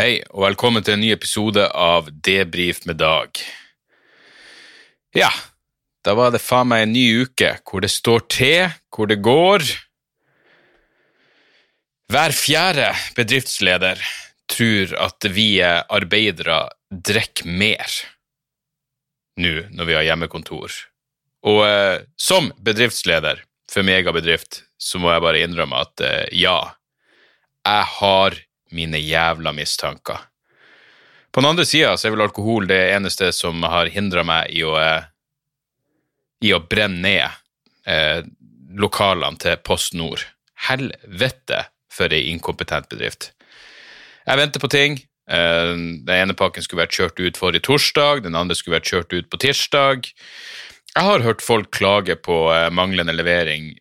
Hei, og velkommen til en ny episode av Debrif med Dag. Ja, da var det faen meg en ny uke hvor det står til, hvor det går. Hver fjerde bedriftsleder tror at vi arbeidere drikker mer nå når vi har hjemmekontor. Og eh, som bedriftsleder for megabedrift så må jeg bare innrømme at eh, ja, jeg har mine jævla mistanker. På den andre sida er vel alkohol det eneste som har hindra meg i å, eh, i å brenne ned eh, lokalene til Post Nord. Helvete for ei inkompetent bedrift. Jeg venter på ting. Eh, Den ene pakken skulle vært kjørt ut forrige torsdag, den andre skulle vært kjørt ut på tirsdag. Jeg har hørt folk klage på eh, manglende levering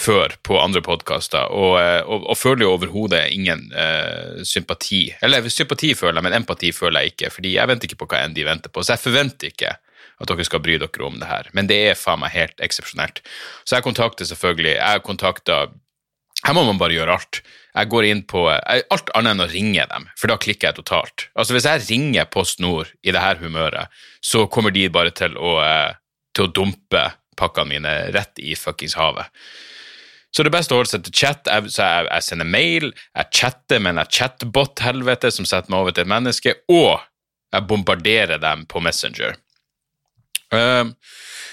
før på andre podkaster, og, eh, og, og føler jo overhodet ingen uh, sympati. Eller sympati føler jeg, men empati føler jeg ikke, fordi jeg venter ikke på hva enn de venter på. Så jeg forventer ikke at dere skal bry dere om det her, men det er faen meg helt eksepsjonelt. Så jeg kontakter selvfølgelig Jeg kontakter Her må man bare gjøre alt. Jeg går inn på jeg- Alt annet enn å ringe dem, for da klikker jeg totalt. Altså Hvis jeg ringer Post Nord i det her humøret, så kommer de bare til å, eh, til å dumpe pakkene mine rett i fuckings havet. Så det beste å holde seg til chat. Jeg, så jeg, jeg sender mail, jeg chatter med en chatbot-helvete som setter meg over til et menneske, og jeg bombarderer dem på Messenger. Um,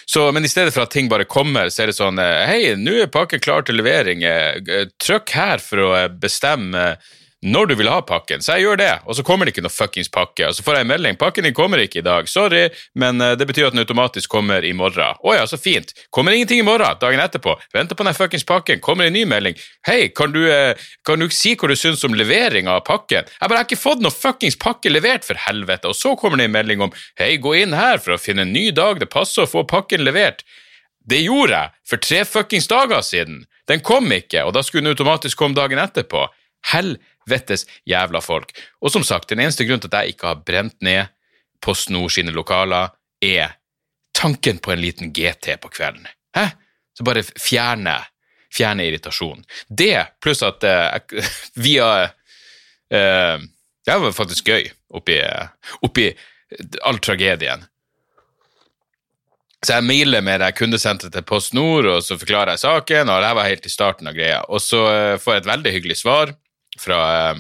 så, men i stedet for at ting bare kommer, så er det sånn eh, Hei, nå er pakken klar til levering. eh, Trykk her for å eh, bestemme når du vil ha pakken. Så jeg gjør det, og så kommer det ikke noe fuckings pakke. Og så får jeg en melding. Pakken din kommer ikke i dag. Sorry, men eh, det betyr at den automatisk kommer i morgen. Å ja, så fint. Kommer ingenting i morgen. Dagen etterpå. Venter på den fuckings pakken. Kommer en ny melding. Hei, kan du, eh, kan du si hva du syns om levering av pakken? Jeg bare har ikke fått noe fuckings pakke levert, for helvete. Og så kommer det en melding om hei, gå inn her for å finne en ny dag det passer å få pakken levert. Det gjorde jeg for tre fuckings dager siden. Den kom ikke, og da skulle den automatisk komme dagen etterpå. Helvetes jævla folk. Og som sagt, den eneste grunnen til at jeg ikke har brent ned Post Nord sine lokaler, er tanken på en liten GT på kvelden. Hæ? Så bare fjerne, fjerne irritasjon. Det, pluss at uh, via uh, Det var faktisk gøy oppi, oppi all tragedien. Så jeg mailer med det kundesenteret til Post Nord, og så forklarer jeg saken, og det var helt i starten av greia. Og så eh, får jeg et veldig hyggelig svar fra,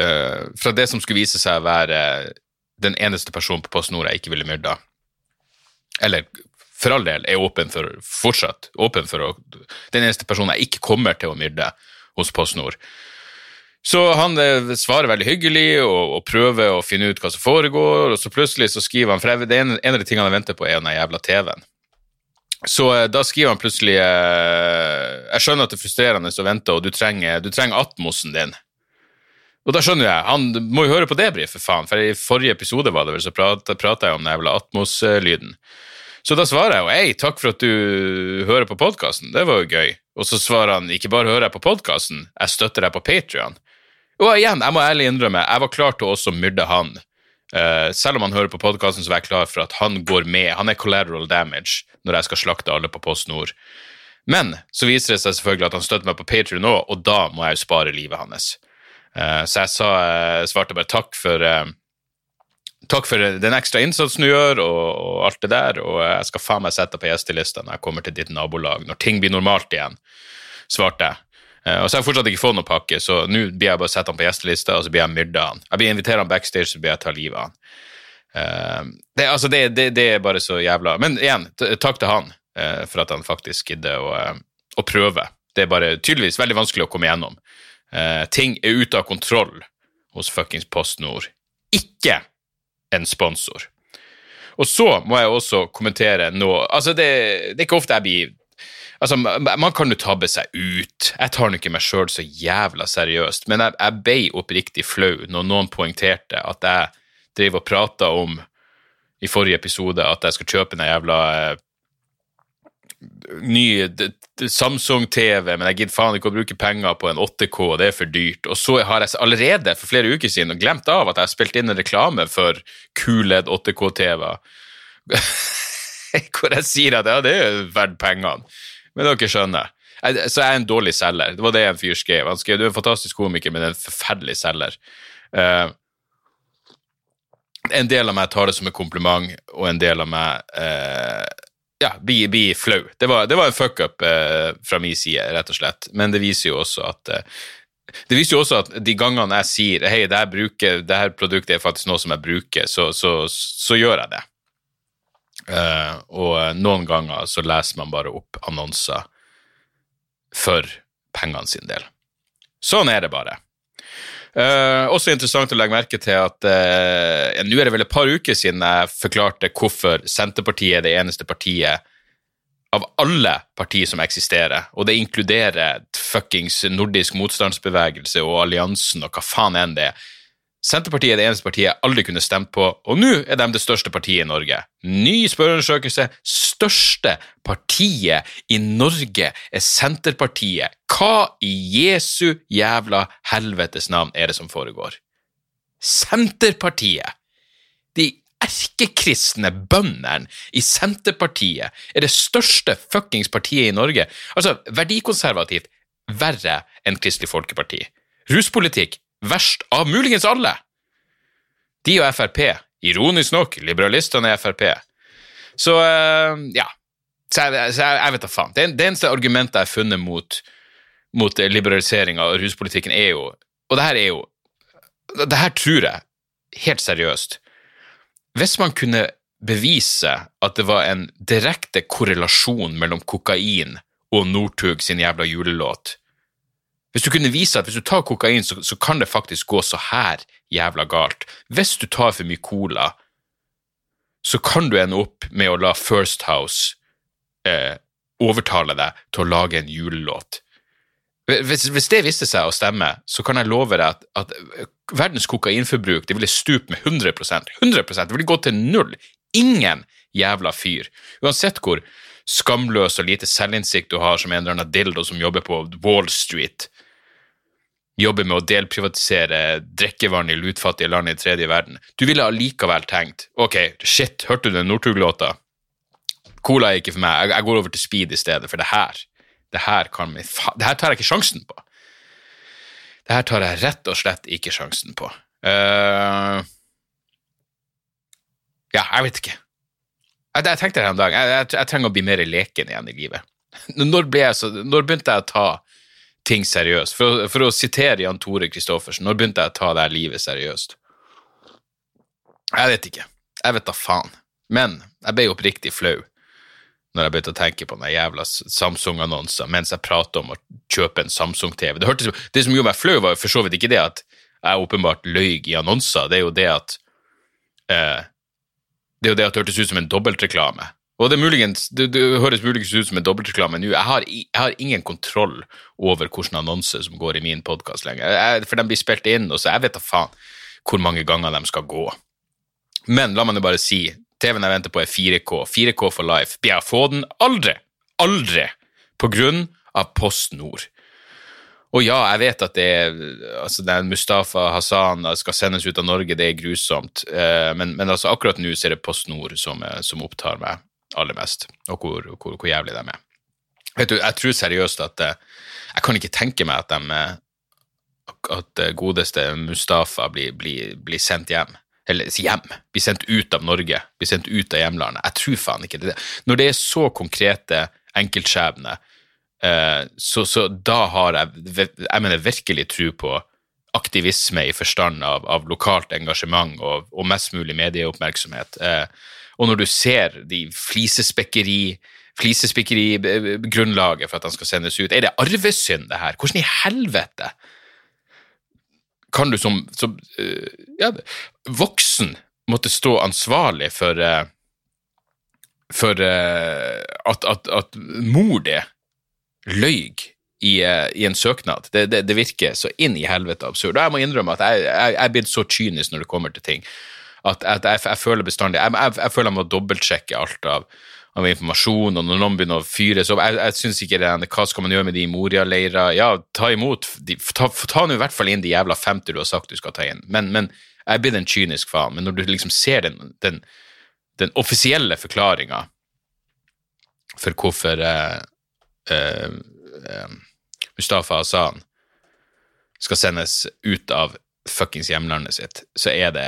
eh, fra det som skulle vise seg å være den eneste personen på Post Nord jeg ikke ville myrda. Eller for all del er åpen for fortsatt åpen for å Den eneste personen jeg ikke kommer til å myrde hos Post Nord. Så han eh, svarer veldig hyggelig og, og prøver å finne ut hva som foregår, og så plutselig så skriver han For det er en, av de tingene jeg venter på, er den jævla TV-en. Så eh, da skriver han plutselig eh, Jeg skjønner at det er frustrerende å vente, og du trenger, du trenger atmosen din. Og da skjønner jeg, han må jo høre på debrief, for faen, for i forrige episode var det vel, så prata jeg om den jævla Atmos-lyden. Så da svarer jeg jo hei, takk for at du hører på podkasten, det var jo gøy. Og så svarer han ikke bare hører jeg på podkasten, jeg støtter deg på Patrion. Og igjen, jeg må ærlig innrømme, jeg var klar til å også myrde han. Eh, selv om han hører på podkasten, så var jeg klar for at han går med. Han er collateral damage når jeg skal slakte alle på Post Nord. Men så viser det seg selvfølgelig at han støtter meg på Patrion òg, og da må jeg jo spare livet hans. Uh, så jeg sa, uh, svarte bare takk for Takk for den ekstra innsatsen du gjør, og, og alt det der, og jeg skal faen meg sette deg på gjestelista når jeg kommer til ditt nabolag, når ting blir normalt igjen, svarte jeg. Eh, Og så har jeg fortsatt ikke fått noen pakke, så nå blir jeg bare sette han på gjestelista, og så blir jeg myrda han. Jeg blir invitert han backstage, så blir jeg ta livet av han. Eh, det, altså det, det, det er bare så jævla Men igjen, takk til han eh, for at han faktisk gidder å, å prøve. Det er bare tydeligvis veldig vanskelig å komme gjennom. Ting er ute av kontroll hos fuckings Post Nord. Ikke en sponsor. Og så må jeg også kommentere noe Altså, det, det er ikke ofte jeg blir Altså, Man kan jo tabbe seg ut. Jeg tar nå ikke meg sjøl så jævla seriøst, men jeg, jeg ble oppriktig flau når noen poengterte at jeg drev og prata om i forrige episode at jeg skal kjøpe en jævla eh, ny Samsung-TV, men jeg gidder faen ikke å bruke penger på en 8K, det er for dyrt. Og så har jeg allerede for flere uker siden glemt av at jeg har spilt inn en reklame for QLED 8K-TV-er. Hvor jeg sier at ja, det er verdt pengene. Men dere skjønner. Jeg, så jeg er en dårlig selger. Det var det en fyr skrev. Han skrev du er en fantastisk komiker, men en forferdelig selger. Uh, en del av meg tar det som en kompliment, og en del av meg uh, ja, blir, blir flau. Det var, det var en fuck-up uh, fra min side, rett og slett. Men det viser jo også at eh, det viser jo også at de gangene jeg sier hei, det her produktet er faktisk noe som jeg bruker, så, så, så gjør jeg det. Eh, og noen ganger så leser man bare opp annonser for pengene sin del. Sånn er det bare. Uh, også interessant å legge merke til at uh, ja, nå er det vel et par uker siden jeg forklarte hvorfor Senterpartiet er det eneste partiet av alle partier som eksisterer, og det inkluderer fuckings nordisk motstandsbevegelse og alliansen og hva faen enn det er. Senterpartiet er det eneste partiet jeg aldri kunne stemt på, og nå er de det største partiet i Norge. Ny spørreundersøkelse. Største partiet i Norge er Senterpartiet. Hva i Jesu jævla helvetes navn er det som foregår? Senterpartiet! De erkekristne bøndene i Senterpartiet er det største fuckings partiet i Norge. Altså, verdikonservativt verre enn Kristelig Folkeparti. Ruspolitikk verst av muligens alle. De og Frp, ironisk nok, liberalistene er Frp. Så eh, ja. Så jeg, så jeg, jeg vet da faen. Det, det eneste argumentet jeg har funnet mot, mot liberalisering av ruspolitikken, er jo Og det her er jo Det her tror jeg, helt seriøst Hvis man kunne bevise at det var en direkte korrelasjon mellom kokain og Northug sin jævla julelåt hvis du kunne vise at hvis du tar kokain, så, så kan det faktisk gå så her jævla galt. Hvis du tar for mye cola, så kan du ende opp med å la First House eh, overtale deg til å lage en julelåt. Hvis, hvis det viste seg å stemme, så kan jeg love deg at, at verdens kokainforbruk det ville stupe med 100% 100% Det ville gå til null. Ingen jævla fyr. Uansett hvor skamløs og lite selvinnsikt du har som en eller annen dildo som jobber på Wall Street, jobber med å delprivatisere drikkevann i lutfattige land i tredje verden. Du ville allikevel tenkt ok, shit, hørte du den Northug-låta? Cola er ikke for meg, jeg, går over til speed i stedet, for det her det her, kan, det her tar jeg ikke sjansen på. Det her tar jeg rett og slett ikke sjansen på. Uh, ja, jeg vet ikke. Jeg, jeg tenkte det en dag, jeg, jeg, jeg, trenger å bli mer leken igjen i livet. Når, så, når begynte jeg å ta ting seriøst? For, for å sitere Jan Tore Christoffersen, når begynte jeg å ta det her livet seriøst? Jeg vet ikke. Jeg vet da faen. Men jeg ble oppriktig flau når jeg begynte å tenke på den jævla Samsung-annonsen mens jeg pratet om å kjøpe en Samsung-TV. Det, det, som gjorde meg flau, var for så vidt ikke det at jeg åpenbart løy i annonser, det er jo det at eh, det er jo det at det hørtes ut som en dobbeltreklame. Og det, muligens, det, det, høres muligens ut som en dobbeltreklame nå. Jeg har, jeg har, ingen kontroll over hvilken annonse som går i min podkast lenger. For de blir spilt inn, og så jeg vet da faen hvor mange ganger de skal gå. Men la meg nå bare si, TV-en jeg venter på er 4K. 4K for life. Blir jeg få den? Aldri! Aldri! På grunn av Post Nord. Og ja, jeg vet at det er, altså den Mustafa Hassan skal sendes ut av Norge, det er grusomt, eh, men, men altså akkurat nå er det Post Nord som, eh, som, opptar meg aller mest, og hvor, hvor, hvor jævlig de er. Vet du, Jeg tror seriøst at eh, Jeg kan ikke tenke meg at de at godeste Mustafa blir, blir, blir sendt hjem eller hjem, blir sendt ut av Norge, blir sendt ut av hjemlandet. Jeg tror faen ikke det. Når det er så konkrete enkeltskjebner, så, så, da har jeg jeg mener virkelig tro på aktivisme i forstand av, av lokalt engasjement og, og, mest mulig medieoppmerksomhet. Eh, og når du ser de flisespekkeri flisespikkeri-grunnlaget for at han skal sendes ut. Er det arvesynd, det her? Hvordan i helvete kan du som, som uh, ja, voksen måtte stå ansvarlig for for at, at, at, mor di løy i, eh, i, en søknad. Det, det, det, virker så inn i helvete absurd. Og jeg må innrømme at jeg, jeg, er blitt så kynisk når det kommer til ting, at, at jeg, jeg, føler bestandig jeg, jeg, føler jeg må dobbeltsjekke alt av, av, informasjon, og når noen begynner å fyre så Jeg, jeg syns ikke det Hva skal man gjøre med de Moria-leirer? Ja, ta imot. De, ta, ta nå i hvert fall inn de jævla 50 du har sagt du skal ta inn. Men, men jeg er blitt en kynisk faen. Men når du liksom ser den, den, den offisielle forklaringa for hvorfor eh, eh, Mustafa Asan skal sendes ut av fuckings hjemlandet sitt, så er det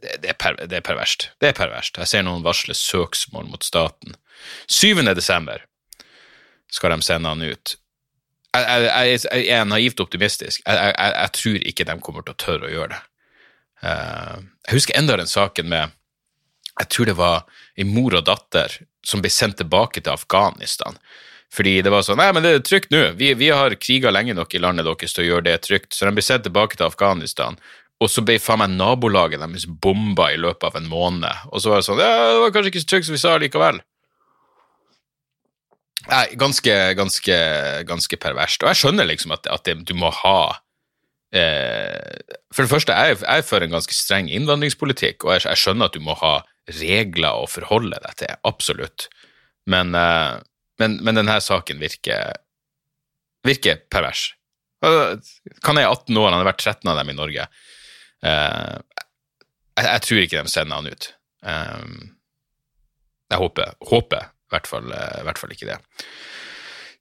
det, er per, det, er perverst. Det er perverst. Jeg ser noen varsle søksmål mot staten. 7. desember skal de sende han ut. Jeg, jeg, jeg, jeg er naivt optimistisk. Jeg, tror ikke de kommer til å tørre å gjøre det. Uh, jeg husker enda den saken med Jeg tror det var en mor og datter som ble sendt tilbake til Afghanistan fordi det var sånn Nei, men det er trygt nå. Vi, vi har kriga lenge nok i landet deres til å gjøre det trygt. Så de ble sendt tilbake til Afghanistan. Og så ble faen meg nabolaget deres bomba i løpet av en måned. Og så var det sånn Ja, det var kanskje ikke så trygt som vi sa likevel. Nei, ganske, ganske, ganske perverst. Og jeg skjønner liksom at, at det, du må ha eh, For det første, jeg, jeg er for en ganske streng innvandringspolitikk, og jeg, jeg, skjønner at du må ha regler å forholde deg til. Absolutt. Men eh, men, men denne saken virker, virker pervers. Kan jeg 18 år, han har vært 13 av dem i Norge. Uh, jeg, jeg, tror ikke de sender han ut. Um, jeg håper, håper i hvert, fall, i hvert fall ikke det.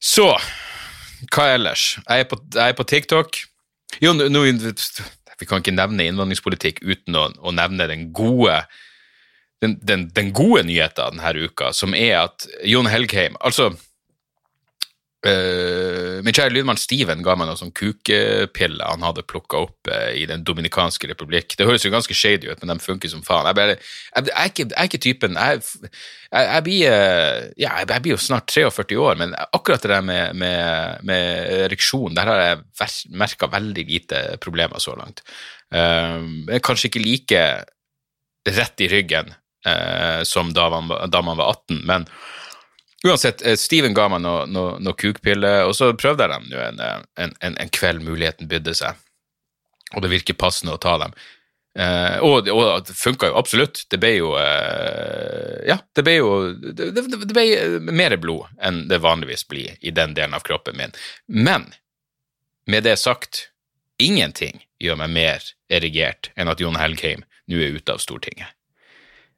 Så hva ellers? Jeg er på, jeg er på TikTok. Jo, nå, vi kan ikke nevne innvandringspolitikk uten å, å nevne den gode den, den, den gode nyheten denne uka, som er at Jon Helgheim Altså Uh, min kjære lydmann Steven ga meg noe sånn kukepille han hadde plukka opp uh, i Den dominikanske republikk. Det høres jo ganske shady ut, men de funker som faen. Jeg, bare, jeg, jeg, er, ikke, jeg er, ikke, typen Jeg, blir, uh, ja, jeg, blir jo snart 43 år, men akkurat det der med, med, med ereksjon, der har jeg merka veldig lite problemer så langt. kanskje ikke like rett i ryggen eh, som da man, da man, var 18. Men uansett, eh, Steven ga meg noen no, no kukpiller, og så prøvde jeg dem nå en, en, en, en, kveld muligheten bydde seg, og det virker passende å ta dem. Eh, og, og, det funka jo absolutt. Det ble jo eh, Ja, det ble jo det, det, det, ble mer blod enn det vanligvis blir i den delen av kroppen min. Men med det sagt, ingenting gjør meg mer erigert enn at Jon Helgheim nå er ute av Stortinget.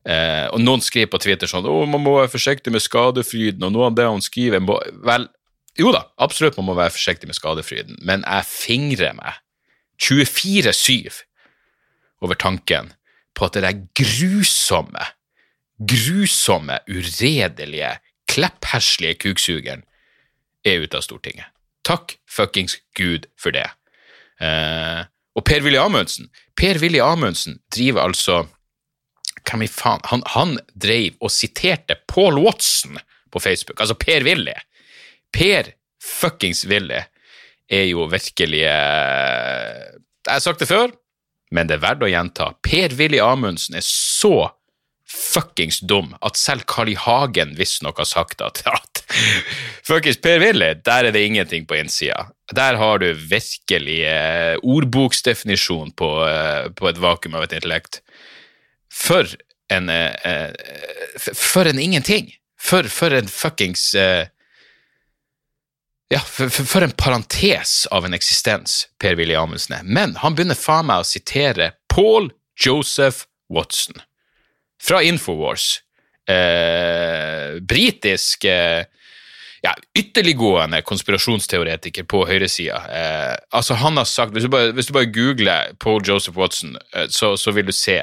Eh, og noen skriver på Twitter sånn å, man må være forsiktig med skadefryden, og noe av det han skriver må, Vel, jo da, absolutt man må være forsiktig med skadefryden, men jeg fingrer meg 24-7 over tanken på at det der grusomme, grusomme, uredelige, kleppherslige kuksugeren er ute av Stortinget. Takk fuckings Gud for det. Eh, og Per-Willy Amundsen Per-Willy Amundsen driver altså hvem i faen han, han drev og siterte Paul Watson på Facebook, altså Per Willy. Per fuckings Willy er jo virkelig eh, Jeg har sagt det før, men det er verdt å gjenta. Per Willy Amundsen er så fuckings dum at selv Carl I. Hagen visstnok har sagt at, at fuckings Per Willy, der er det ingenting på innsida. Der har du virkelig eh, ordboksdefinisjon på, eh, på et vakuum av et intellekt for en eh, eh For en ingenting. For, for en fuckings eh, Ja, for, for, en parentes av en eksistens, Per-Willy Amundsen er. Men han begynner faen meg å sitere Paul Joseph Watson fra Infowars. Eh, Britisk eh, ja, ytterliggående konspirasjonsteoretiker på høyresida. Eh, altså han har sagt, hvis du, bare, hvis du bare, googler Paul Joseph Watson, eh, så, så, vil du se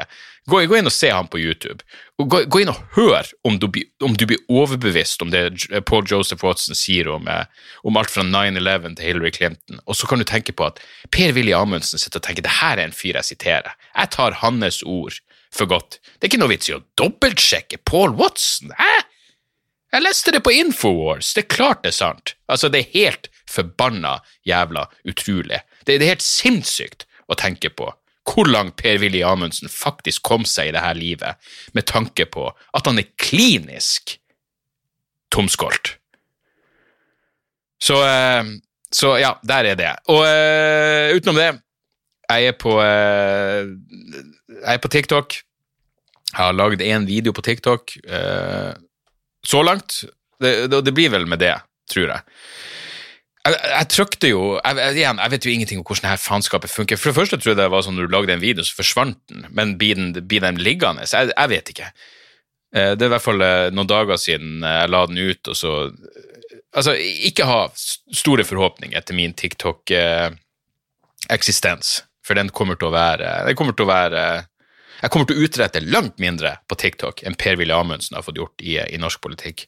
Gå, gå, inn og se ham på YouTube. Og gå, gå inn og hør om du, om du, blir overbevist om det Paul Joseph Watson sier om, eh, om alt fra 9-11 til Hillary Clinton. Og så kan du tenke på at Per-Willy Amundsen sitter og tenker det her er en fyr jeg siterer. Jeg tar hans ord for godt. Det er ikke noe vits i å dobbeltsjekke Paul Watson. Hæ? Jeg leste det på Infowars, det er klart det er sant. Altså, det er helt forbanna jævla utrolig. Det er helt sinnssykt å tenke på hvor langt Per-Willy Amundsen faktisk kom seg i dette livet, med tanke på at han er klinisk tomskolt. Så, eh, så ja, der er det. Og eh, utenom det, jeg er på eh, Jeg er på TikTok. Jeg har lagd én video på TikTok så langt. Det, det, det blir vel med det, tror jeg. Jeg, jeg trykte jo jeg, jeg- jeg vet jo ingenting om hvordan det her faenskapet funker. For det første tror jeg det var sånn når du lagde en video, så forsvant den. Men blir den, blir den liggende? Jeg, jeg vet ikke. Eh, Det er i hvert fall eh, noen dager siden eh, jeg la den ut, og så Altså, ikke ha store forhåpninger til min TikTok-eksistens, for den kommer til å være Den kommer til å være Jeg kommer til å utrette langt mindre på TikTok enn Per-Willy Amundsen har fått gjort i, i norsk politikk.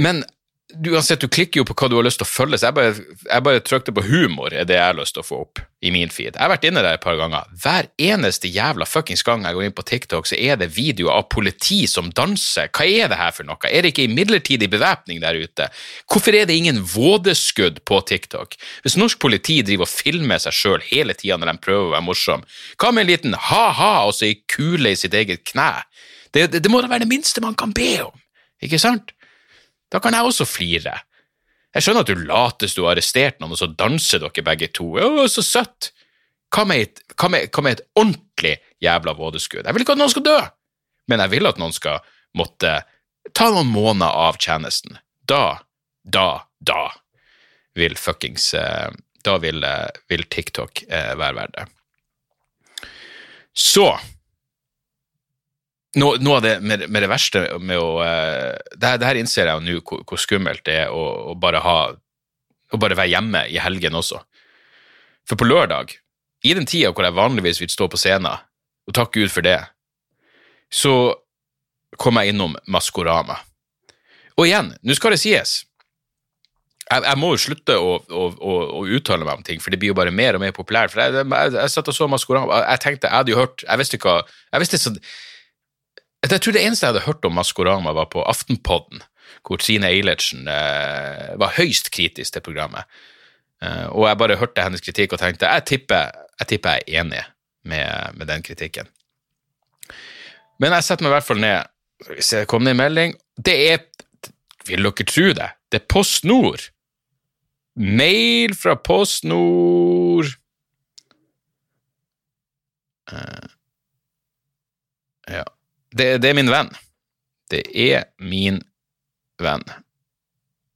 Men du, uansett, du klikker jo på hva du har lyst til å følge, så jeg bare, jeg bare trykte på humor, er det jeg har lyst til å få opp i min feed. Jeg har vært inne der et par ganger. Hver eneste jævla fuckings gang jeg går inn på TikTok, så er det videoer av politi som danser. Hva er det her for noe? Er det ikke en midlertidig bevæpning der ute? Hvorfor er det ingen vådeskudd på TikTok? Hvis norsk politi driver og filmer seg sjøl hele tida når de prøver å være morsom, hva med en liten ha-ha og så ei kule i sitt eget kne? Det, det, det må da være det minste man kan be om, ikke sant? Da kan jeg også flire. Jeg skjønner at du lates du har arrestert noen, og så danser dere begge to. Å, så søtt! Hva med, et, hva, med, hva med et ordentlig jævla vådeskudd? Jeg vil ikke at noen skal dø, men jeg vil at noen skal måtte ta noen måneder av tjenesten. Da, da, da vil fuckings eh, Da vil, eh, vil TikTok eh, være verdt det. Så noe, noe av det med, med det verste med å eh, det, her, det her innser jeg jo nå hvor, hvor skummelt det er å, å bare ha å bare være hjemme i helgen også. For på lørdag, i den tida hvor jeg vanligvis vil stå på scenen, og takk Gud for det, så kom jeg innom Maskorama. Og igjen, nå skal det sies, jeg, jeg må jo slutte å, å, å, å uttale meg om ting, for det blir jo bare mer og mer populært. For jeg, jeg, jeg satt og så Maskorama, jeg tenkte, jeg hadde jo hørt Jeg visste ikke hva Jeg visste så jeg tror det eneste jeg hadde hørt om Maskorama, var på Aftenpodden, hvor Trine Eilertsen eh, var høyst kritisk til programmet. Eh, og jeg bare hørte hennes kritikk og tenkte jeg tipper jeg, tipper jeg er enig med, med den kritikken. Men jeg setter meg i hvert fall ned. Hvis jeg kom det en melding? Det er Vil dere tro det? Det er Post Nord. Mail fra Post Nord. Eh, ja. Det, det er min venn. Det er min venn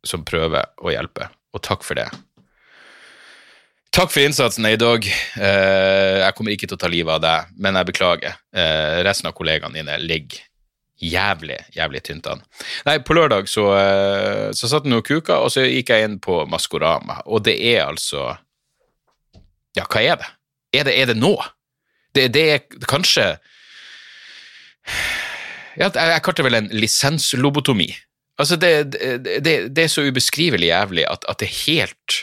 som prøver å hjelpe, og takk for det. Takk for innsatsen, Eidog. Eh, jeg kommer ikke til å ta livet av deg, men jeg beklager. Eh, resten av kollegaene dine ligger jævlig, jævlig tynt an. Nei, på lørdag så, eh, så satt den og kuka, og så gikk jeg inn på Maskorama, og det er altså Ja, hva er det? Er det, er det nå? Det, det er kanskje jeg, jeg kalte det vel en lisenslobotomi. Altså, det, det, det, det er så ubeskrivelig jævlig at, at det er helt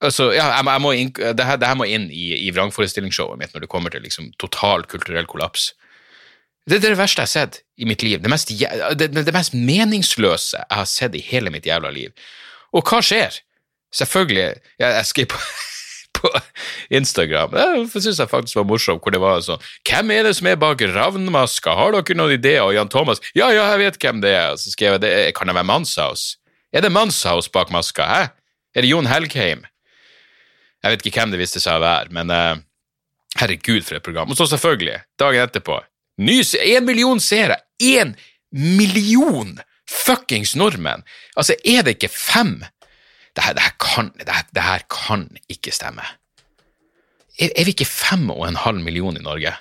Altså, ja, jeg, jeg må inn, det, her, det her må inn i, i vrangforestillingsshowet mitt når det kommer til liksom, total kulturell kollaps. Det er det verste jeg har sett i mitt liv. Det mest, det, det mest meningsløse jeg har sett i hele mitt jævla liv. Og hva skjer? Selvfølgelig Jeg, jeg skrev på, på Instagram Det syns jeg faktisk var morsomt, hvor det var sånn Hvem er det som er bak ravnmaska? Har dere noen ideer? Og Jan Thomas Ja, ja, jeg vet hvem det er. Så skrev jeg det, Kan det være Manshaus? Er det Manshaus bak maska? Hæ? Er det Jon Helgheim? Jeg vet ikke hvem det viste seg å være, men uh, herregud for et program. Og så selvfølgelig, dagen etterpå, ny en million seere! Én million fuckings nordmenn! Altså, er det ikke fem? Det her, det her, kan, det her, det her kan ikke stemme. Er, er vi ikke fem og en halv million i Norge?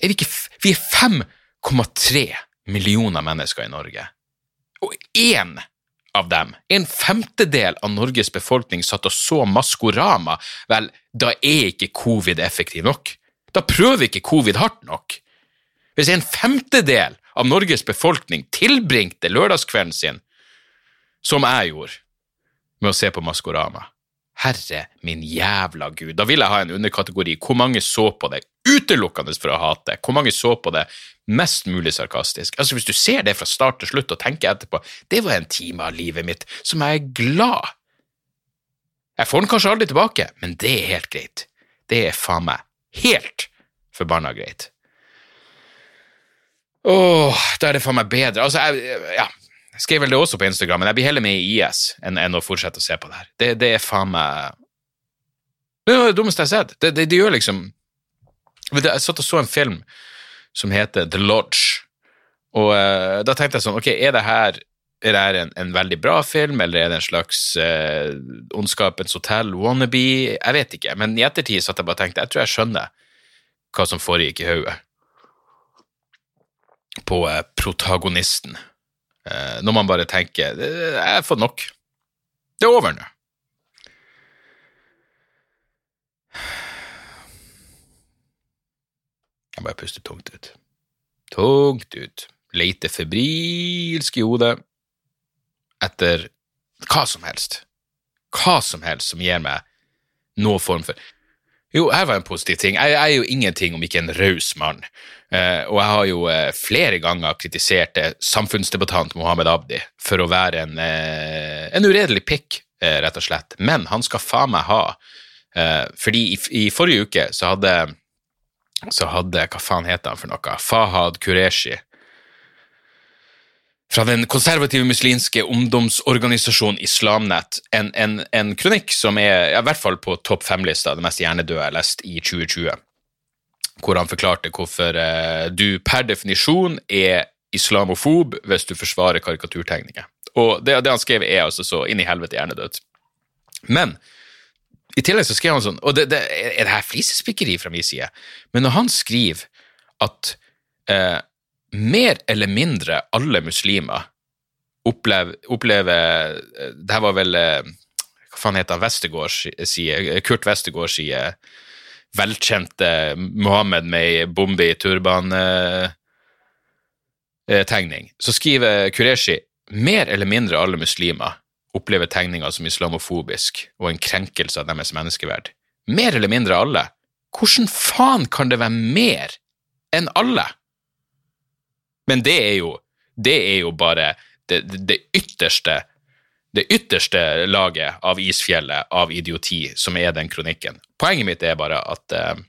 Er vi ikke Vi er 5,3 millioner mennesker i Norge. Og én av dem, en femtedel av Norges befolkning, satt og så Maskorama, vel, da er ikke covid effektiv nok. Da prøver ikke covid hardt nok. Hvis en femtedel av Norges befolkning tilbringte lørdagskvelden sin, som jeg gjorde, med å se på Maskorama, herre min jævla gud, da vil jeg ha en underkategori. Hvor mange så på det utelukkende for å hate? Hvor mange så på det mest mulig sarkastisk? Altså, hvis du ser det fra start til slutt og tenker etterpå, det var en time av livet mitt som jeg er glad. Jeg får den kanskje aldri tilbake, men det er helt greit. Det er faen meg helt forbanna greit. Åh, da er det faen meg bedre. Altså, jeg, ja, skrev vel det også på Instagram, men jeg blir heller med i IS enn, enn å fortsette å se på det her. Det, det er faen meg Det er det dummeste jeg har sett. Det, det, det gjør liksom Jeg satt og så en film som heter The Lodge, og uh, da tenkte jeg sånn Ok, er det her er det en, en veldig bra film, eller er det en slags uh, Ondskapens hotell wannabe? Jeg vet ikke, men i ettertid satt jeg bare og tenkte jeg tror jeg skjønner hva som foregikk i hodet på uh, protagonisten. Uh, når man bare tenker Jeg har fått nok. Det er over nå. Jeg bare puster tungt ut. Tungt ut. Leter febrilsk i hodet etter hva som helst. Hva som helst som gir meg noen form for Jo, her var en positiv ting. Jeg, er jo ingenting om ikke en raus mann. Eh, og jeg har jo eh, flere ganger kritisert eh, samfunnsdebattant Mohammed Abdi for å være en, en uredelig pikk, rett og slett. Men han skal faen meg ha. fordi i, i, forrige uke så hadde så hadde Hva faen heter han for noe? Fahad Qureshi fra den konservative muslimske ungdomsorganisasjonen Islamnett en, en, en kronikk som er i hvert fall på topp fem-lista, det mest hjernedøde jeg har lest i 2020, hvor han forklarte hvorfor eh, du per definisjon er islamofob hvis du forsvarer karikaturtegninger. Og det, det han skrev, er altså så inn i helvete hjernedødt. Men i tillegg så skrev han sånn, og det, det, er det her flisespikkeri fra min side, men når han skriver at eh, mer eller mindre alle muslimer opplever, opplever Det her var vel Hva faen heter han? Kurt Westergårds side. Velkjente Mohammed med ei bombe i turban-tegning. Eh, Så skriver Kureshi mer eller mindre alle muslimer opplever tegninga som islamofobisk og en krenkelse av deres menneskeverd. Mer eller mindre alle. Hvordan faen kan det være mer enn alle? Men det er jo, det er jo bare det, det, ytterste det ytterste laget av isfjellet av idioti som er den kronikken. Poenget mitt er bare at, eh,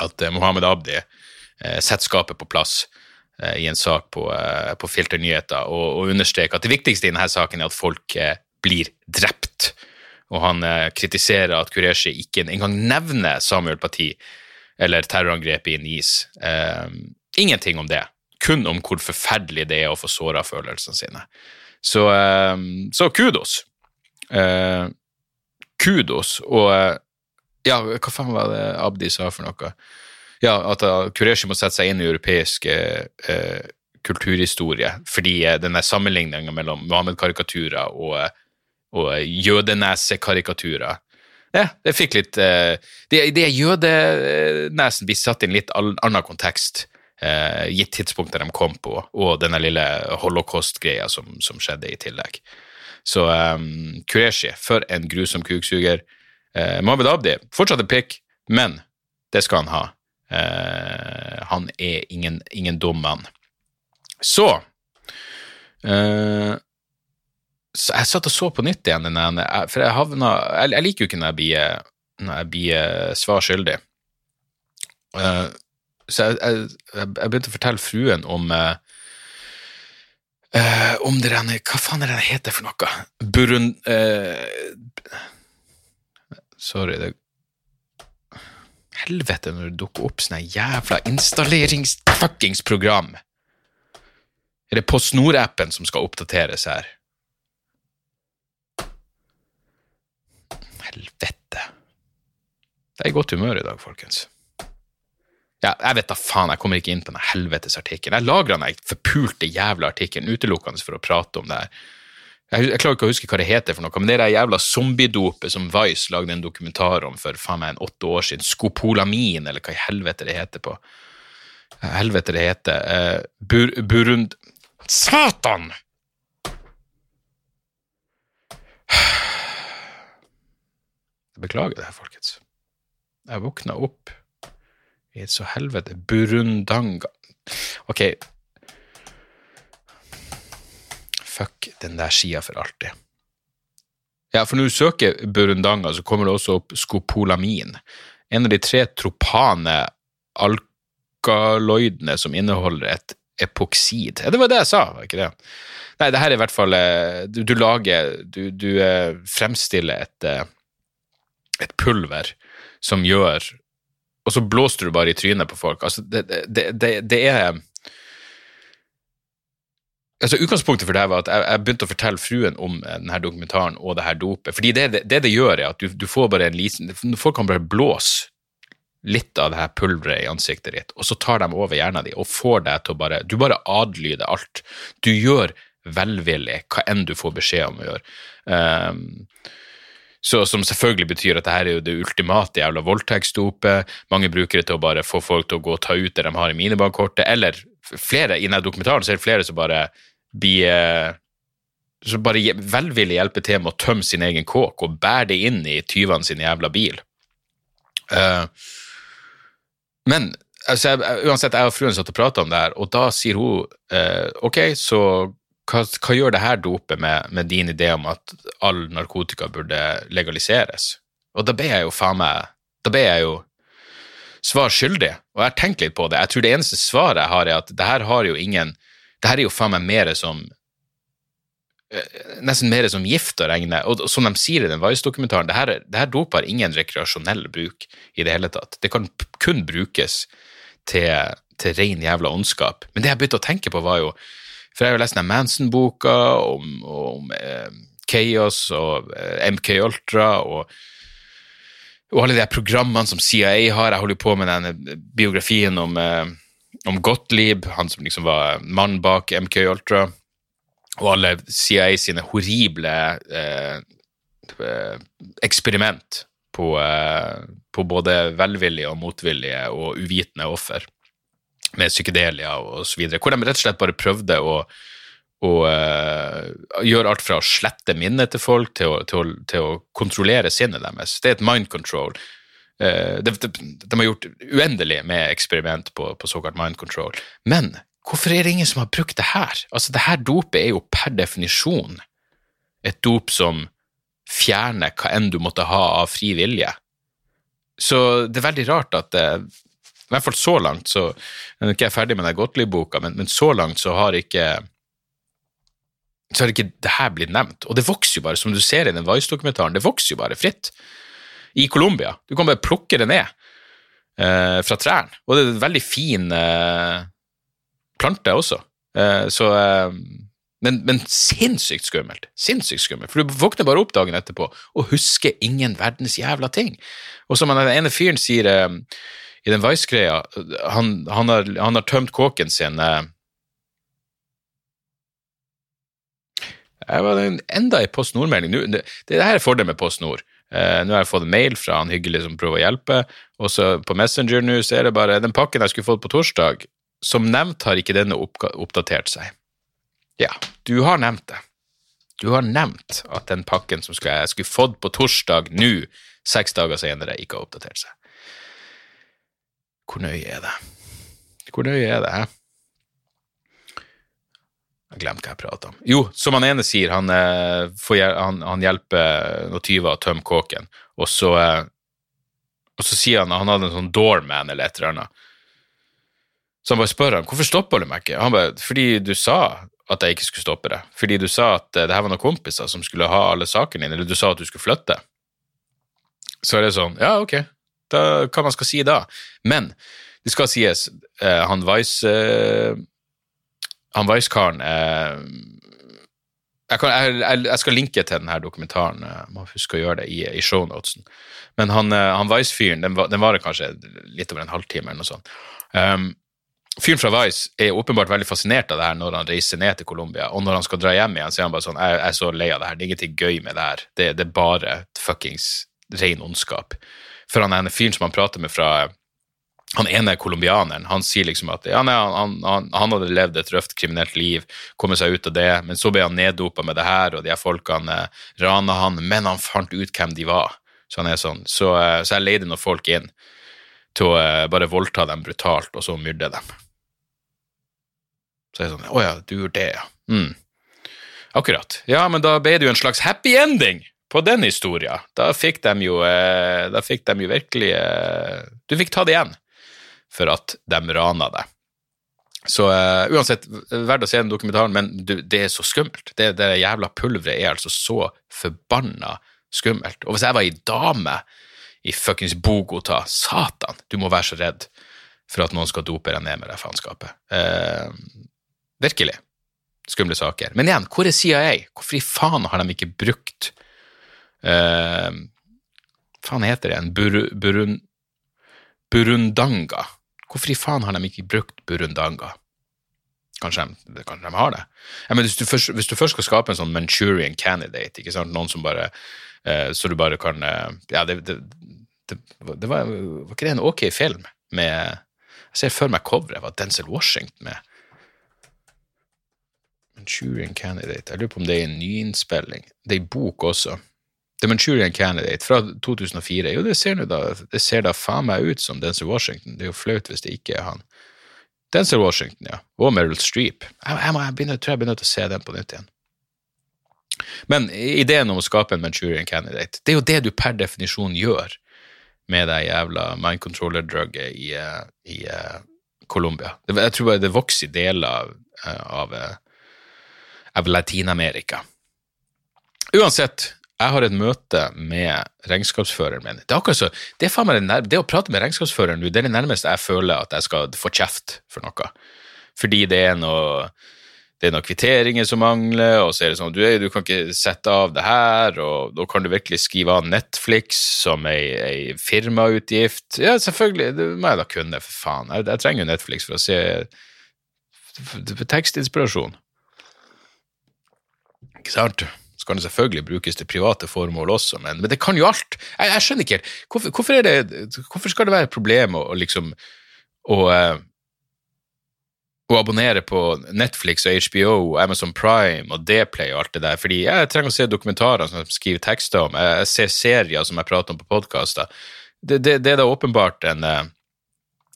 at Mohammed Abdi eh, setter skapet på plass eh, i en sak på, på Filter nyheter og, og understreker at det viktigste i denne saken er at folk blir drept. Og han kritiserer at Qureshi ikke engang nevner Samuel Parti eller terrorangrepet i Nice. ingenting om det kun om hvor forferdelig det er å få såra følelsene sine. Så, uh, så kudos. Uh, kudos. Og uh, ja, hva faen var det Abdi sa for noe? Ja, at Kureshi må sette seg inn i europeisk kulturhistorie, fordi denne sammenligninga mellom Mohammed-karikaturer og, og jødenesekarikaturer ja, det fikk litt Det, det jødenesen blir satt i en litt annen kontekst eh, gitt tidspunktet de kom på, og denne lille holocaust-greia som, som, skjedde i tillegg. Så um, Kureshi, for en grusom kuksuger. Eh, Mohammed Abdi, fortsatt en pikk, men det skal han ha. Eh, han er ingen, ingen dum mann. Så, eh, så Jeg satt og så på nytt igjen, for jeg havna jeg, liker jo ikke når jeg blir, når jeg blir svar skyldig. Uh, så jeg, jeg, jeg, begynte å fortelle fruen om uh, uh, om det der Hva faen er det det heter for noe? Burund... Eh, sorry, det Helvete når det dukker opp sånne jævla installerings-fuckings-program. Er det på snorappen som skal oppdateres her? Helvete. Det er i godt humør i dag, folkens ja, Jeg vet da faen, jeg kommer ikke inn på den helvetes artikkelen. Jeg lagra den forpulte jævla artikkelen utelukkende for å prate om det her. Jeg, jeg, klarer ikke å huske hva det heter, for noe, men det er det jævla zombiedopet som Vice lagde en dokumentar om for faen meg en åtte år siden, skopolamin, eller hva i helvete det heter på Helvete det heter uh, Bur Burund... Satan! Jeg beklager det her, folkens. Jeg våkna opp i så helvete Burundanga Ok. Fuck den der skia for alltid. Ja, for når du søker burundanga, så kommer det også opp skopolamin. En av de tre tropane alkaloidene som inneholder et epoksid. Ja, det var det jeg sa, var ikke det? Nei, det her er i hvert fall eh, Du, du lager Du, du eh, fremstiller et, eh, et pulver som gjør Og så blåser du bare i trynet på folk. Altså, det, det, det, det er Altså, Utgangspunktet for det her var at jeg, jeg, begynte å fortelle fruen om denne dokumentaren og det her dopet. Fordi det det, det gjør, er at du, du, får bare en liten Folk kan bare blåse litt av det her pulveret i ansiktet ditt, og så tar de over hjernen din og får deg til å bare Du bare adlyder alt. Du gjør velvillig hva enn du får beskjed om å gjøre. Um, så, som selvfølgelig betyr at det her er jo det ultimate jævla voldtektsdopet. Mange bruker det til å bare få folk til å gå og ta ut det de har i minibankkortet, eller flere i denne dokumentaren så er det flere som bare blir eh, som bare velvillig hjelper til med å tømme sin egen kåk og bære det inn i tyvene sin jævla bil. Uh, men altså, jeg, uansett, jeg og fruen satt og prata om det her, og da sier hun uh, ok, så hva, hva, gjør det her dopet med, med, din idé om at all narkotika burde legaliseres? Og da ble jeg jo faen meg Da ble jeg jo svar skyldig, og jeg har tenkt litt på det. Jeg tror det eneste svaret jeg har, er at det her har jo ingen Det her er jo faen meg mer som eh, Nesten mer som gift å regne. Og som de sier i den Vice-dokumentaren, det, her, det her dop har ingen rekreasjonell bruk i det hele tatt. Det kan kun brukes til, til ren jævla ondskap. Men det jeg begynte å tenke på, var jo For jeg har jo lest den Manson-boka om, om eh, Chaos og eh, MK Ultra og og alle de programmene som CIA har. Jeg holder jo på med den biografien om, eh, om Gottlieb, han som liksom var mannen bak MK Ultra, og alle CIA sine horrible eh, eh, eksperiment på, eh, på, både velvillige og motvillige og uvitende offer, med psykedelia videre, hvor de rett og slett bare prøvde å og uh, gjør alt fra å slette minnet til folk til å, til, å, til å, kontrollere sinnet deres. Det er et mind control. Uh, de, de, de, har gjort uendelig med eksperiment på, på, såkalt mind control. Men hvorfor er det ingen som har brukt det her? Altså, det her dopet er jo per definisjon et dop som fjerner hva enn du måtte ha av fri vilje. Så det er veldig rart at det, i hvert fall så langt, så jeg er ikke ferdig med den Gottlieb-boka, men, men så langt så har ikke så har ikke det her blitt nevnt. Og det vokser jo bare, som du ser i den Vice-dokumentaren, det vokser jo bare fritt. I Colombia. Du kan bare plukke det ned eh, fra trærne. Og det er en veldig fin eh, plante også. Eh, så eh, men, men, sinnssykt skummelt. Sinnssykt skummelt. For du våkner bare opp dagen etterpå og husker ingen verdens jævla ting. Og som den ene fyren sier eh, i den Vice-greia, han, han, han, har tømt kåken sin eh, enda i Post Nord-melding. Det, det, her er fordelen med Post Nord. Uh, nå har jeg fått en mail fra han hyggelig som prøver å hjelpe, og så på Messenger nå så er det bare den pakken jeg skulle fått på torsdag. Som nevnt har ikke denne oppdatert seg. Ja, du har nevnt det. Du har nevnt at den pakken som jeg skulle fått på torsdag nå, seks dager senere, ikke har oppdatert seg. Hvor nøye er det? Hvor nøye er det? Jeg glemte hva jeg prata om. Jo, som han ene sier, han, eh, han, han hjelper noen tyver å tømme kåken, og så, eh, og så sier han at han hadde en sånn doorman eller et eller annet. Så han bare spør han, hvorfor stopper du meg ikke? Han bare, fordi du sa at jeg ikke skulle stoppe det. Fordi du sa at eh, det her var noen kompiser som skulle ha alle sakene dine, eller du sa at du skulle flytte. Så er det sånn, ja, ok, da, hva man skal si da? Men det skal sies, han Vice han Vice-karen eh, jeg, jeg, jeg, skal linke til denne dokumentaren, jeg må huske å gjøre det i, i shownotesen. Men han, eh, han Vice-fyren, den, den, varer kanskje litt over en halvtime eller noe sånt. Um, fyren fra Vice er åpenbart veldig fascinert av det her når han reiser ned til Colombia, og når han skal dra hjem igjen, så er han bare sånn Jeg, jeg er så lei av det her, det er ingenting gøy med det her. Det, det er bare fuckings ren ondskap. For han ene fyren som han prater med fra han ene colombianeren han sier liksom at ja, nei, han, han, han, hadde levd et røft kriminelt liv, kommet seg ut av det, men så ble han neddopa med det her, og de her folkene eh, rana han, men han fant ut hvem de var. Så han er sånn. Så, eh, så jeg leide noen folk inn til å eh, bare voldta dem brutalt, og så myrde dem. Så jeg er sånn Å ja, du gjorde det, ja. Mm. Akkurat. Ja, men da ble det jo en slags happy ending på den historia. Da fikk de jo, da fikk de jo virkelig Du fikk ta det igjen for at de rana deg. Så uh, uansett, verdt å se den dokumentaren, men du, det er så skummelt. Det, det jævla pulveret er altså så forbanna skummelt. Og hvis jeg var ei dame i fuckings Bogota, satan, du må være så redd for at noen skal dope deg ned med det faenskapet. Uh, virkelig. Skumle saker. Men igjen, hvor er CIA? Hvorfor i faen har de ikke brukt uh, faen heter det en Bur, burun, burundanga? Hvorfor i faen har de ikke brukt burundanga? Kanskje de, kanskje de har det? Ja, hvis, du først, hvis, du først, skal skape en sånn Manchurian candidate, ikke sant? noen som bare eh, Så du bare kan eh, Ja, det, det, det, det var, var, ikke det en ok film med Jeg ser for meg coveret var Denzil Washington med. Manchurian Candidate. Jeg lurer på om det er en nyinnspilling. Det er en bok også. The Manchurian Candidate fra 2004. Jo, det ser, da, det ser da faen meg ut som Denzil Washington. Det er jo flaut hvis det ikke er han. Denzil Washington, ja. Og Meryl Streep. Jeg, jeg, jeg, begynner, tror jeg begynner å se den på nytt igjen. Men ideen om å skape en Manchurian Candidate, det er jo det du per definisjon gjør med det jævla mind controller-drugget i, eh, i uh, Colombia. Jeg tror bare det vokser i deler av, av, av Latin-Amerika. Uansett, jeg har et møte med regnskapsføreren min. Det er akkurat så, det, det å prate med regnskapsføreren nå, det er det nærmeste jeg føler at jeg skal få kjeft for noe. Fordi det er noe det er noen kvitteringer som mangler, og så er det sånn du, du kan ikke sette av det her, og da kan du virkelig skrive av Netflix som ei, ei firmautgift. Ja, selvfølgelig, det må jeg da kunne, for faen. Jeg, jeg trenger jo Netflix for å se tekstinspirasjon. Ikke sant? Så kan det selvfølgelig brukes til private formål også, men, men det kan jo alt. Jeg, jeg skjønner ikke hvorfor, hvorfor, det, hvorfor, skal det være et problem å, liksom å, uh, å abonnere på Netflix og HBO og Amazon Prime og Dplay og alt det der, fordi jeg trenger å se dokumentarer som jeg skriver tekster om, jeg, ser serier som jeg prater om på podkaster. Det, det, det, er da åpenbart en, eh,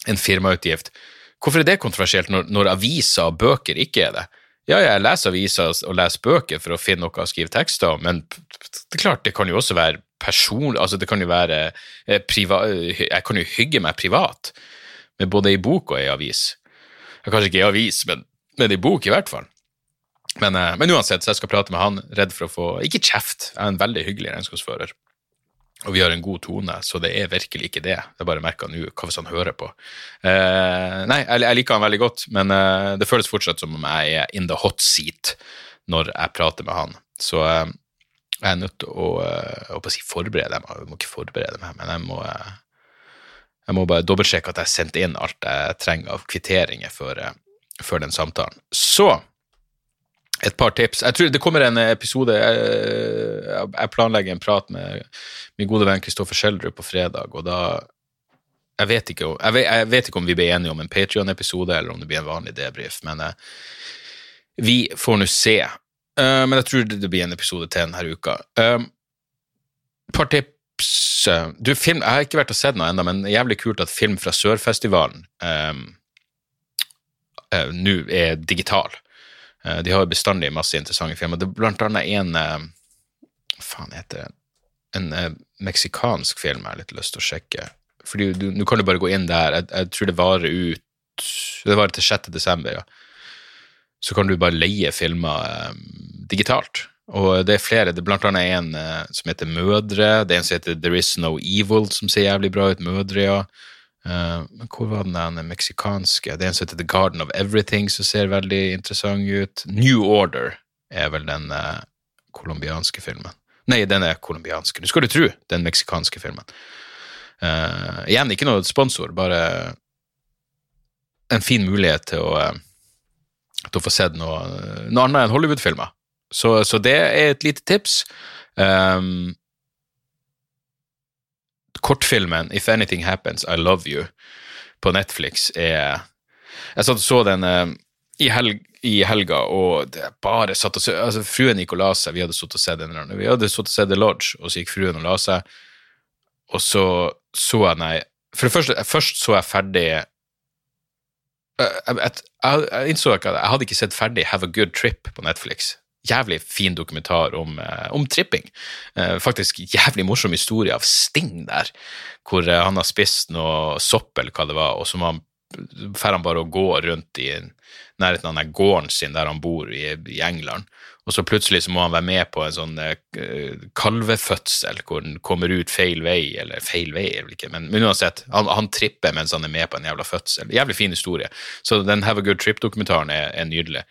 en firmautgift. Hvorfor er det kontroversielt når, når aviser og bøker ikke er det? Ja, jeg leser aviser og leser bøker for å finne noe å skrive tekster om, men det er klart, det kan jo også være personlig Altså, det kan jo være eh, privat Jeg kan jo hygge meg privat med både ei bok og ei avis. Kanskje ikke ei avis, men med ei bok, i hvert fall. Men, eh, men, uansett, så jeg skal prate med han, redd for å få Ikke kjeft, jeg er en veldig hyggelig regnskapsfører og vi har en god tone, så det er virkelig ikke det. Er bare merka nå hva hvis han hører på. Eh, nei, jeg, jeg, liker han veldig godt, men eh, det føles fortsatt som om jeg er in the hot seat når jeg prater med han. Så eh, jeg er nødt til å, eh, å si forberede meg. Jeg må ikke forberede meg, men jeg må, eh, jeg må bare dobbeltsjekke at jeg har sendt inn alt jeg trenger av kvitteringer før, eh, før den samtalen. Så et par tips. Jeg tror Det kommer en episode Jeg, planlegger en prat med min gode venn Kristoffer Schjelderud på fredag, og da jeg vet, ikke, jeg, vet, jeg vet ikke om vi blir enige om en Patrion-episode, eller om det blir en vanlig debrief, men uh, vi får nå se. Uh, men jeg tror det blir en episode til denne uka. Et uh, par tips du, film, Jeg har ikke vært og sett noe ennå, men jævlig kult at film fra Sørfestivalen nå er digital. Eh, de har jo bestandig masse interessante filmer. Det er blant annet en Hva eh, faen heter det? En eh, meksikansk film jeg har litt lyst til å sjekke. Fordi Nå kan du bare gå inn der. Jeg, jeg, tror det varer ut Det varer til 6. desember, ja. Så kan du bare leie filmer um, digitalt. Og det er flere. Det er blant annet en uh, som heter Mødre. Det er en som heter There Is No Evil, som ser jævlig bra ut. Mødre, ja. Uh, hvor var den der meksikanske? Det er en som heter The Garden of Everything, som ser veldig interessant ut. New Order er vel den colombianske filmen. Nei, den er colombiansk. Du skal du tro, den meksikanske filmen. Uh, igjen, ikke noe sponsor, bare en fin mulighet til å, til å få sett noe, noe annet enn Hollywood-filmer. Så, så, det er et lite tips. Um, kortfilmen If Anything Happens, I Love You på Netflix er Jeg satt og så den uh, i, helg, i, helga, og det bare satt og så, altså Fruen gikk og la seg, vi hadde sittet og sett den, vi hadde sittet og sett The Lodge, og så gikk fruen og la seg, og så så jeg, nei For det første, først så jeg ferdig jeg, jeg, jeg, innså ikke at jeg hadde ikke sett ferdig Have a Good Trip på Netflix jævlig fin dokumentar om, eh, om tripping. Eh, faktisk jævlig morsom historie av Sting der, hvor eh, han har spist noe sopp eller hva det var, og så må han får han bare å gå rundt i nærheten av den gården sin der han bor i, i England. Og så plutselig så må han være med på en sånn uh, kalvefødsel hvor den kommer ut feil vei, eller feil vei eller ikke, men, men uansett, han, han, tripper mens han er med på en jævla fødsel. Jævlig fin historie. Så den Have a Good Trip-dokumentaren er, er, nydelig.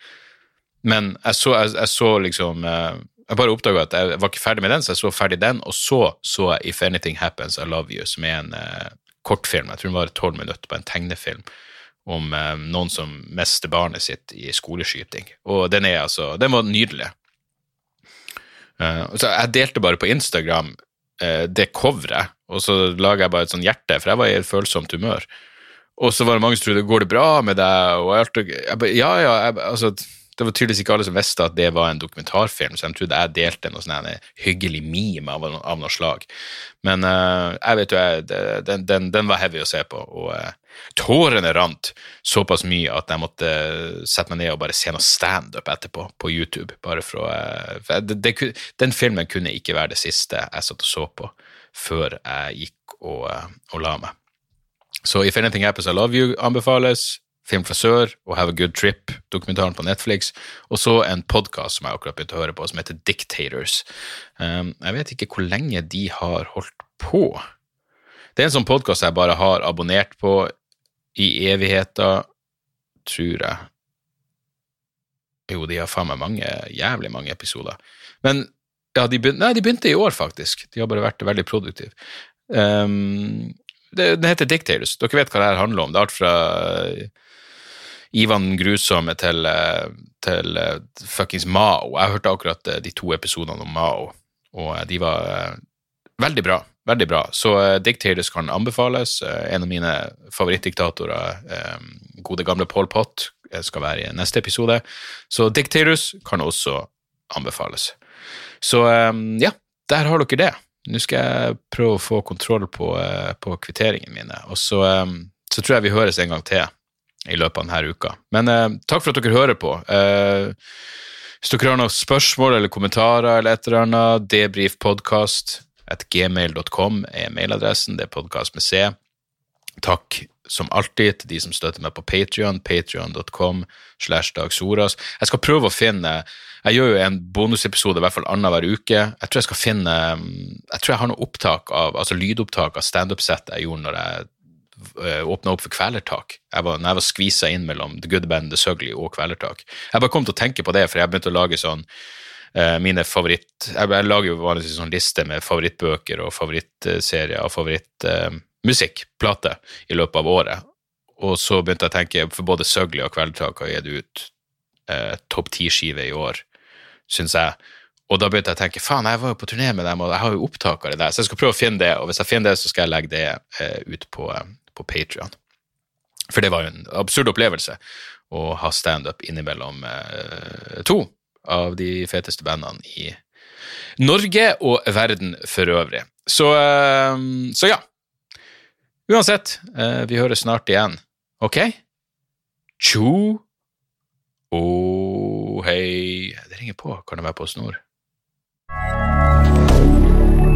Men jeg så, jeg, jeg så liksom uh, Jeg bare oppdaga at jeg var ikke ferdig med den, så jeg så ferdig den, og så så jeg If Anything Happens, I Love You, som er en uh, kortfilm. Jeg tror den var tolv minutter på en tegnefilm om uh, noen som mister barnet sitt i skoleskyting. Og den er altså Den var nydelig. Uh, så jeg delte bare på Instagram eh, det coveret, og så laga jeg bare et sånt hjerte, for jeg var i et følsomt humør. Og så var det mange som trodde går det bra med deg, og alt, jeg bare, ja, ja, jeg, altså det var tydeligvis ikke alle som visste at det var en dokumentarfilm, så de trodde jeg delte noe sånn hyggelig meme av, av, noe slag. Men uh, jeg vet jo, jeg, den, den, den, var heavy å se på, og uh, tårene rant såpass mye at jeg måtte sette meg ned og bare se noe standup etterpå på YouTube. bare for uh, for det, det, Den filmen kunne ikke være det siste jeg satt og så på før jeg gikk og, og la meg. Så If Anything Happens I Love You anbefales. Film fra sør og Have a Good Trip, dokumentaren på Netflix, og så en podkast som jeg akkurat begynte å høre på, som heter Dictators. Um, jeg vet ikke hvor lenge de har holdt på. Det er en sånn podkast jeg bare har abonnert på i evigheter, tror jeg. Jo, de har faen meg mange, jævlig mange episoder. Men ja, de begynte, nei, de begynte i år, faktisk. De har bare vært veldig produktive. Um, det, det, heter Dictators. Dere vet hva det her handler om. Det er alt fra Ivan Grusomme til, eh, til uh, fuckings Mao. Jeg hørte akkurat uh, de to episodene om Mao, og uh, de var veldig bra. Veldig bra. Så Dictators kan anbefales. en av mine favorittdiktatorer, gode gamle Paul Pott, skal være i neste episode. Så Dictators kan også anbefales. Så ja, der har dere det. Nå skal jeg prøve å få kontroll på, på kvitteringene mine, og så, så tror jeg vi høres en gang til i løpet av denne uka. Men eh, takk for at dere hører på. Eh, hvis dere har noen spørsmål eller kommentarer eller et eller annet, debrifpodkast at gmail.com er mailadressen. Det er podkast med C. Takk som alltid til de som støtter meg på Patrion, patrion.com slash dagsoras. Jeg skal prøve å finne Jeg gjør jo en bonusepisode i hvert fall annenhver uke. Jeg tror jeg skal finne Jeg tror jeg har noe opptak av, altså lydopptak av standup-settet jeg gjorde når jeg åpna opp for Kvelertak. Jeg var, når jeg var skvisa inn mellom The Good Band, The Sugly og Kvelertak. Jeg bare kom til å tenke på det, for jeg begynte å lage sånn uh, mine favoritt... Jeg, lager jo vanligvis en sånn liste med favorittbøker og favorittserier og favorittmusikk, uh, plate, i løpet av året. Og så begynte jeg å tenke, for både Sugly og Kvelertak har gitt ut uh, topp ti-skive i år, syns jeg. Og da begynte jeg å tenke faen, jeg var jo på turné med dem, og jeg har jo opptak av det der, så jeg skal prøve å finne det, og hvis jeg finner det, så skal jeg legge det eh, ut på, på Patrion. For det var en absurd opplevelse å ha standup innimellom eh, to av de feteste bandene i Norge og verden for øvrig. Så, eh, så ja. Uansett, eh, vi høres snart igjen. Ok? Tjo oh, hei Det ringer på. Kan det være på snor?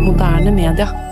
Moderne media.